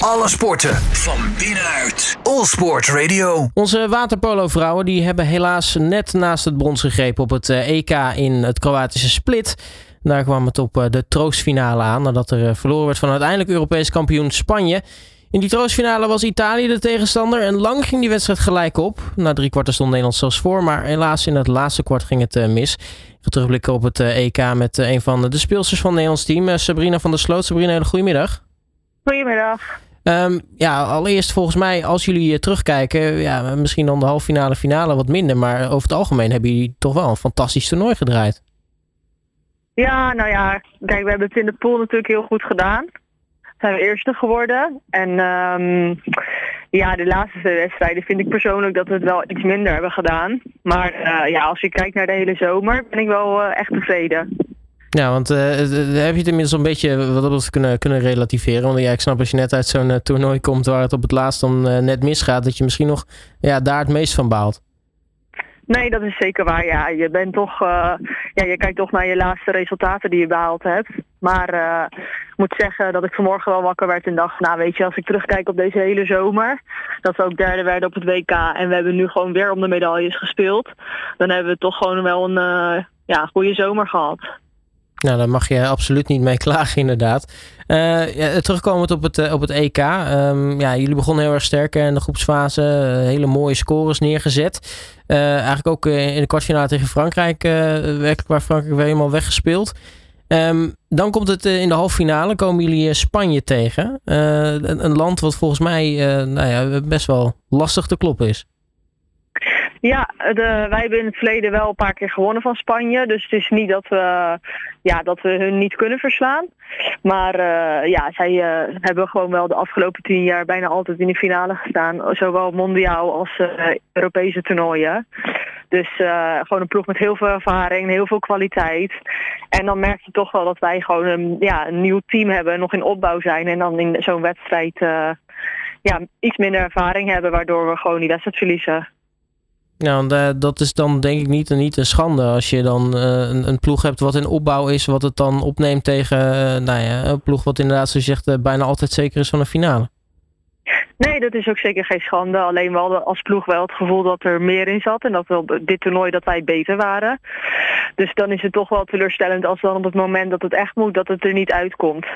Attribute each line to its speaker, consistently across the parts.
Speaker 1: Alle sporten van binnenuit. All Sport Radio.
Speaker 2: Onze waterpolo-vrouwen die hebben helaas net naast het brons gegrepen op het EK in het Kroatische Split. Daar kwam het op de troostfinale aan nadat er verloren werd van uiteindelijk Europees kampioen Spanje. In die troostfinale was Italië de tegenstander en lang ging die wedstrijd gelijk op. Na drie kwarten stond Nederland zelfs voor, maar helaas in het laatste kwart ging het mis. Ik ga terugblikken op het EK met een van de speelsters van het Nederlands team, Sabrina van der Sloot. Sabrina, hele goedemiddag.
Speaker 3: Goedemiddag.
Speaker 2: Um, ja, allereerst volgens mij, als jullie terugkijken, ja, misschien dan de halve finale, finale wat minder. Maar over het algemeen hebben jullie toch wel een fantastisch toernooi gedraaid.
Speaker 3: Ja, nou ja, kijk, we hebben het in de pool natuurlijk heel goed gedaan. Zijn we eerste geworden. En um, ja, de laatste wedstrijden vind ik persoonlijk dat we het wel iets minder hebben gedaan. Maar uh, ja, als je kijkt naar de hele zomer, ben ik wel uh, echt tevreden.
Speaker 2: Ja, want uh, heb je het inmiddels een beetje wat dat kunnen, kunnen relativeren? Want ja, ik snap als je net uit zo'n toernooi komt waar het op het laatst dan net misgaat, dat je misschien nog ja, daar het meest van baalt.
Speaker 3: Nee, dat is zeker waar. Ja, je bent toch, ja, je kijkt toch naar je laatste resultaten die je behaald hebt. Maar ik moet zeggen dat ik vanmorgen wel wakker werd en dacht, nou weet je, als ik terugkijk op deze hele zomer, dat we ook derde werden op het WK en we hebben nu gewoon weer om de medailles gespeeld, dan hebben we toch gewoon wel een ja, goede zomer gehad.
Speaker 2: Nou, daar mag je absoluut niet mee klagen, inderdaad. Uh, ja, terugkomend op het, uh, op het EK. Um, ja, jullie begonnen heel erg sterk in de groepsfase. Uh, hele mooie scores neergezet. eigenlijk ook in de kwartfinale tegen Frankrijk. werkelijk waar Frankrijk weer helemaal weggespeeld. Um, dan komt het in de halve finale. Komen jullie Spanje tegen. Een, een, land wat volgens mij nou ja, best wel lastig te kloppen is.
Speaker 3: Ja, de, wij hebben in het verleden wel een paar keer gewonnen van Spanje. Dus het is niet dat we, ja, dat we hun niet kunnen verslaan. Maar uh, ja, zij uh, hebben gewoon wel de afgelopen tien jaar bijna altijd in de finale gestaan. Zowel mondiaal als uh, Europese toernooien. Dus gewoon een ploeg met heel veel ervaring, heel veel kwaliteit. En dan merk je toch wel dat wij gewoon een, ja, een nieuw team hebben, nog in opbouw zijn. En dan in zo'n wedstrijd ja, iets minder ervaring hebben, waardoor we gewoon die wedstrijd verliezen.
Speaker 2: Nou, dat is dan denk ik niet, niet een schande als je dan uh, een, een, ploeg hebt wat in opbouw is, wat het dan opneemt tegen uh, nou ja, een ploeg wat inderdaad, zoals je zegt, uh, bijna altijd zeker is van een finale.
Speaker 3: Nee, dat is ook zeker geen schande. Alleen we hadden als ploeg wel het gevoel dat er meer in zat en dat we op dit toernooi dat wij beter waren. Dus dan is het toch wel teleurstellend als dan op het moment dat het echt moet, dat het er niet uitkomt.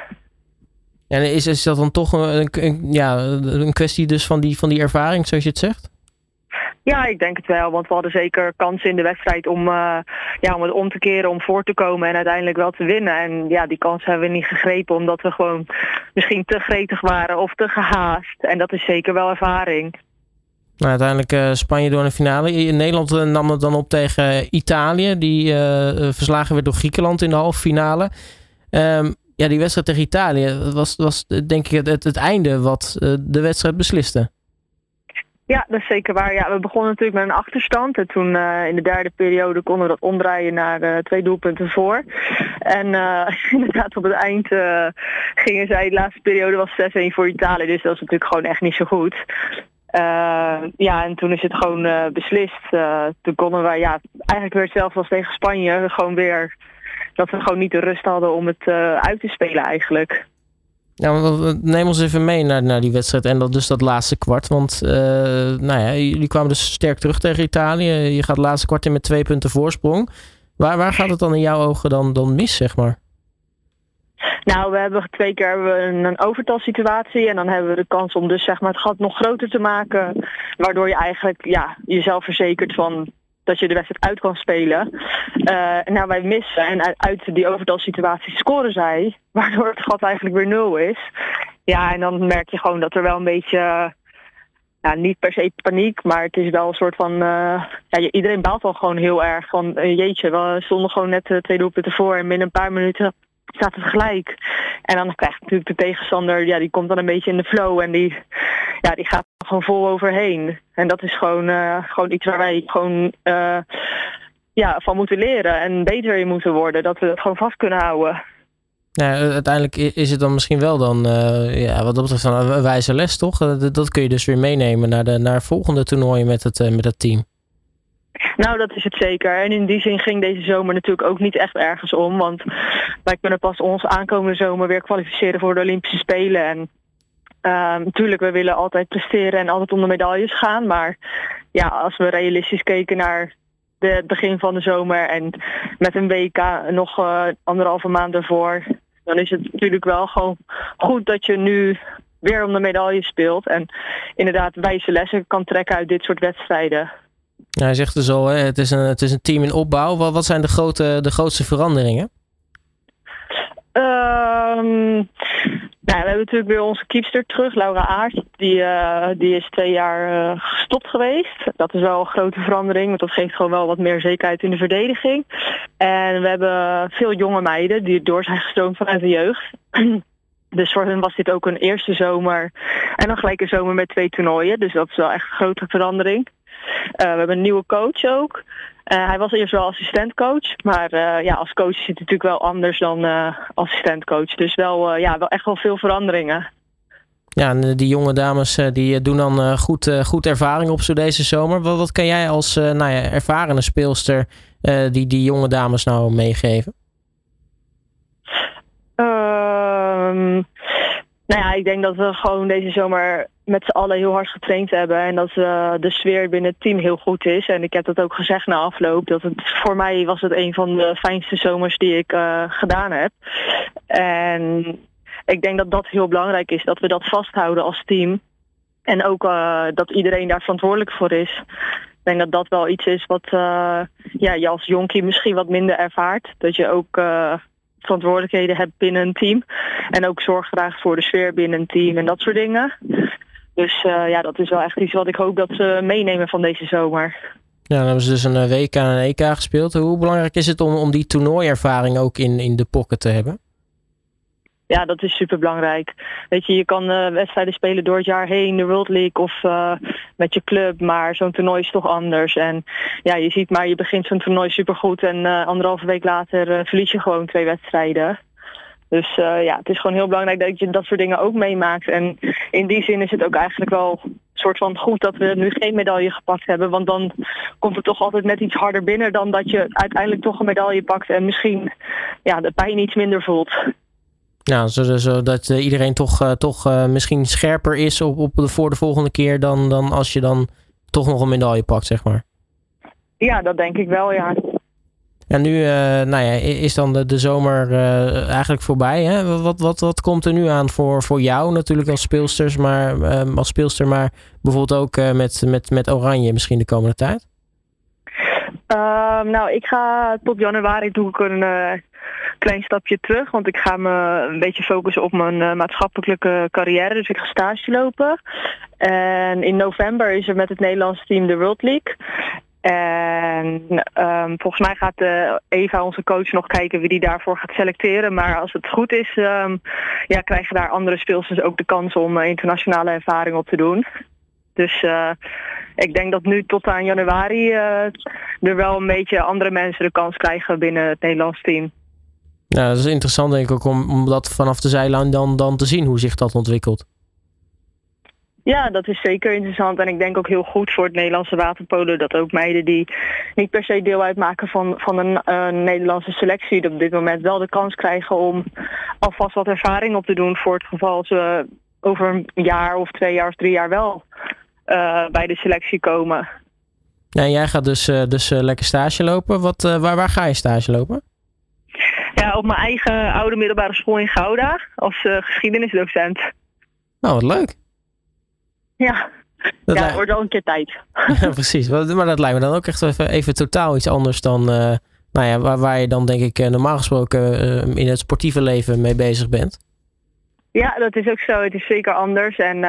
Speaker 2: En is, is dat dan toch een, een, ja, een kwestie dus van die, van die ervaring, zoals je het zegt?
Speaker 3: Ja, ik denk het wel. Want we hadden zeker kansen in de wedstrijd om, uh, ja, om het om te keren, om voor te komen en uiteindelijk wel te winnen. En ja, die kans hebben we niet gegrepen omdat we gewoon misschien te gretig waren of te gehaast. En dat is zeker wel ervaring.
Speaker 2: Nou, uiteindelijk uh, Spanje door een finale. Nederland uh, nam het dan op tegen Italië. Die verslagen werd door Griekenland in de halve finale. Um, ja, die wedstrijd tegen Italië was, was denk ik het, het einde wat de wedstrijd besliste.
Speaker 3: Ja, dat is zeker waar. Ja, we begonnen natuurlijk met een achterstand. En toen uh, in de derde periode konden we dat omdraaien naar uh, twee doelpunten voor. En uh, inderdaad op het eind gingen zij, de laatste periode was 6-1 voor Italië. Dus dat is natuurlijk gewoon echt niet zo goed. ja, en toen is het gewoon beslist. toen konden we ja, eigenlijk weer hetzelfde als tegen Spanje. Gewoon weer dat we gewoon niet de rust hadden om het uit te spelen eigenlijk.
Speaker 2: Nou, neem ons even mee naar, naar die wedstrijd en dat, dus dat laatste kwart. Want uh, nou ja, jullie kwamen dus sterk terug tegen Italië. Je gaat het laatste kwart in met twee punten voorsprong. Waar, waar gaat het dan in jouw ogen dan, dan mis, zeg maar?
Speaker 3: Nou, we hebben twee keer we een overtalsituatie en dan hebben we de kans om dus zeg maar het gat nog groter te maken. Waardoor je eigenlijk ja, jezelf verzekert van dat je de wedstrijd uit kan spelen. Uh, nou, wij missen en uit die overtalsituatie scoren zij, waardoor het gat eigenlijk weer nul is. Ja, en dan merk je gewoon dat er wel een beetje, ja, niet per se paniek, maar het is wel een soort van, uh, ja, iedereen baalt al gewoon heel erg van, jeetje, we stonden gewoon net twee doelpunten voor en binnen een paar minuten staat het gelijk. En dan krijgt natuurlijk de tegenstander, ja, die komt dan een beetje in de flow en die, ja, die gaat gewoon vol overheen. En dat is gewoon, uh, gewoon iets waar wij gewoon uh, ja, van moeten leren en beter in moeten worden. Dat we dat gewoon vast kunnen houden.
Speaker 2: Ja, uiteindelijk is het dan misschien wel dan, uh, ja, wat dat betreft een wijze les, toch? Dat kun je dus weer meenemen naar de naar volgende toernooien met het, met het team.
Speaker 3: Nou, dat is het zeker. En in die zin ging deze zomer natuurlijk ook niet echt ergens om. Want wij kunnen pas ons aankomende zomer weer kwalificeren voor de Olympische Spelen. En natuurlijk, we willen altijd presteren en altijd om de medailles gaan. Maar ja, als we realistisch keken naar het begin van de zomer en met een WK nog uh, anderhalve maand ervoor, dan is het natuurlijk wel gewoon goed dat je nu weer om de medaille speelt. En inderdaad wijze lessen kan trekken uit dit soort wedstrijden.
Speaker 2: Hij zegt dus al, hè, het, is een, het is een team in opbouw. Wat, wat zijn de, grote, de grootste veranderingen?
Speaker 3: Um, nou, we hebben natuurlijk weer onze keepster terug, Laura Aert. Die, uh, die is twee jaar uh, gestopt geweest. Dat is wel een grote verandering, want dat geeft gewoon wel wat meer zekerheid in de verdediging. En we hebben veel jonge meiden die door zijn gestroomd vanuit de jeugd. Dus voor hen was dit ook een eerste zomer en dan gelijk een zomer met twee toernooien. Dus dat is wel echt een grote verandering. Uh, we hebben een nieuwe coach ook. Uh, hij was eerst wel assistentcoach, maar uh, ja, als coach is het natuurlijk wel anders dan assistentcoach. Dus wel, ja, wel echt wel veel veranderingen.
Speaker 2: Ja, en die jonge dames die doen dan goed, goed ervaring op zo deze zomer. Wat, wat kan jij als nou ja, ervarene speelster die, die jonge dames nou meegeven?
Speaker 3: Nou ja, ik denk dat we gewoon deze zomer met z'n allen heel hard getraind hebben. En dat uh, de sfeer binnen het team heel goed is. En ik heb dat ook gezegd na afloop. Dat het, voor mij was het een van de fijnste zomers die ik uh, gedaan heb. En ik denk dat dat heel belangrijk is. Dat we dat vasthouden als team. En ook uh, dat iedereen daar verantwoordelijk voor is. Ik denk dat dat wel iets is wat ja, je als jonkie misschien wat minder ervaart. Dat je ook verantwoordelijkheden hebt binnen een team. En ook zorg draagt voor de sfeer binnen een team en dat soort dingen. Dus uh, ja, dat is wel echt iets wat ik hoop dat ze meenemen van deze zomer.
Speaker 2: Ja, dan hebben ze dus een eh, WK en een EK gespeeld. Hoe belangrijk is het om, om die toernooiervaring ook in, in de pocket te hebben?
Speaker 3: Ja, dat is super belangrijk. Weet je, je kan uh, wedstrijden spelen door het jaar heen, de World League of uh, met je club, maar zo'n toernooi is toch anders. En ja, je ziet maar, je begint zo'n toernooi supergoed en uh, anderhalve week later verlies je gewoon twee wedstrijden. Dus ja, het is gewoon heel belangrijk dat je dat soort dingen ook meemaakt. En in die zin is het ook eigenlijk wel een soort van goed dat we nu geen medaille gepakt hebben. Want dan komt het toch altijd net iets harder binnen dan dat je uiteindelijk toch een medaille pakt en misschien ja, de pijn iets minder voelt.
Speaker 2: Nou, zodat uh, iedereen toch, uh, toch uh, misschien scherper is op, op de, voor de volgende keer dan, dan als je dan toch nog een medaille pakt, zeg maar.
Speaker 3: Ja, dat denk ik wel, ja.
Speaker 2: En nu nou ja, is dan de, de zomer eigenlijk voorbij. Hè? Wat, wat, wat komt er nu aan voor, voor jou natuurlijk als speelsters, maar, als speelster, maar bijvoorbeeld ook met, met, met Oranje misschien de komende tijd?
Speaker 3: Uh, nou, ik ga tot januari doe ik een uh, klein stapje terug. Want ik ga me een beetje focussen op mijn uh, maatschappelijke carrière. Dus ik ga stage lopen. En in november is er met het Nederlandse team de World League. En um, volgens mij gaat uh, Eva, onze coach, nog kijken wie die daarvoor gaat selecteren. Maar als het goed is, um, ja, krijgen daar andere speelsters ook de kans om internationale ervaring op te doen. Dus uh, ik denk dat nu tot aan januari uh, er wel een beetje andere mensen de kans krijgen binnen het Nederlands team.
Speaker 2: Ja, dat is interessant denk ik ook om, om dat vanaf de zijlijn dan, dan te zien hoe zich dat ontwikkelt.
Speaker 3: Ja, dat is zeker interessant en ik denk ook heel goed voor het Nederlandse waterpolo dat ook meiden die niet per se deel uitmaken van, van een uh, Nederlandse selectie, op dit moment wel de kans krijgen om alvast wat ervaring op te doen voor het geval ze over een jaar of twee jaar of drie jaar wel bij de selectie komen.
Speaker 2: Ja, jij gaat dus, uh, dus uh, lekker stage lopen. Wat, waar, waar ga je stage lopen?
Speaker 3: Ja, op mijn eigen oude middelbare school in Gouda als geschiedenisdocent.
Speaker 2: Nou, wat leuk.
Speaker 3: Ja, dat ja, wordt wel een keer tijd.
Speaker 2: ja, precies. Maar dat lijkt me dan ook echt even, even totaal iets anders dan nou ja, waar, waar je dan denk ik normaal gesproken in het sportieve leven mee bezig bent.
Speaker 3: Ja, dat is ook zo. Het is zeker anders. En uh,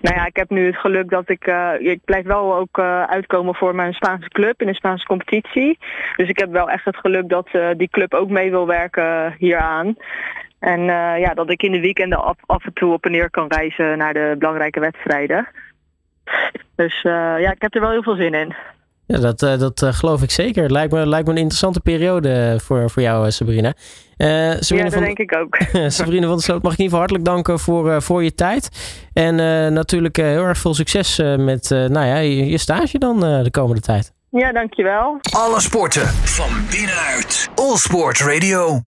Speaker 3: nou ja, ik heb nu het geluk dat ik... Uh, ik blijf wel ook uh, uitkomen voor mijn Spaanse club in de Spaanse competitie. Dus ik heb wel echt het geluk dat die club ook mee wil werken hieraan. En ja, dat ik in de weekenden af, af en toe op en neer kan reizen naar de belangrijke wedstrijden. Dus ja, ik heb er wel heel veel zin in.
Speaker 2: Ja, dat, uh, dat uh, geloof ik zeker. Het lijkt me, lijkt me een interessante periode voor, voor jou, Sabrina.
Speaker 3: Uh, Sabrina ja, dat van, denk ik ook.
Speaker 2: Sabrina van der Sloot, mag ik in ieder geval hartelijk danken voor, voor je tijd. En natuurlijk heel erg veel succes met nou ja, je, je stage dan de komende tijd.
Speaker 3: Ja, dankjewel.
Speaker 1: Alle sporten van binnenuit. All Sport Radio.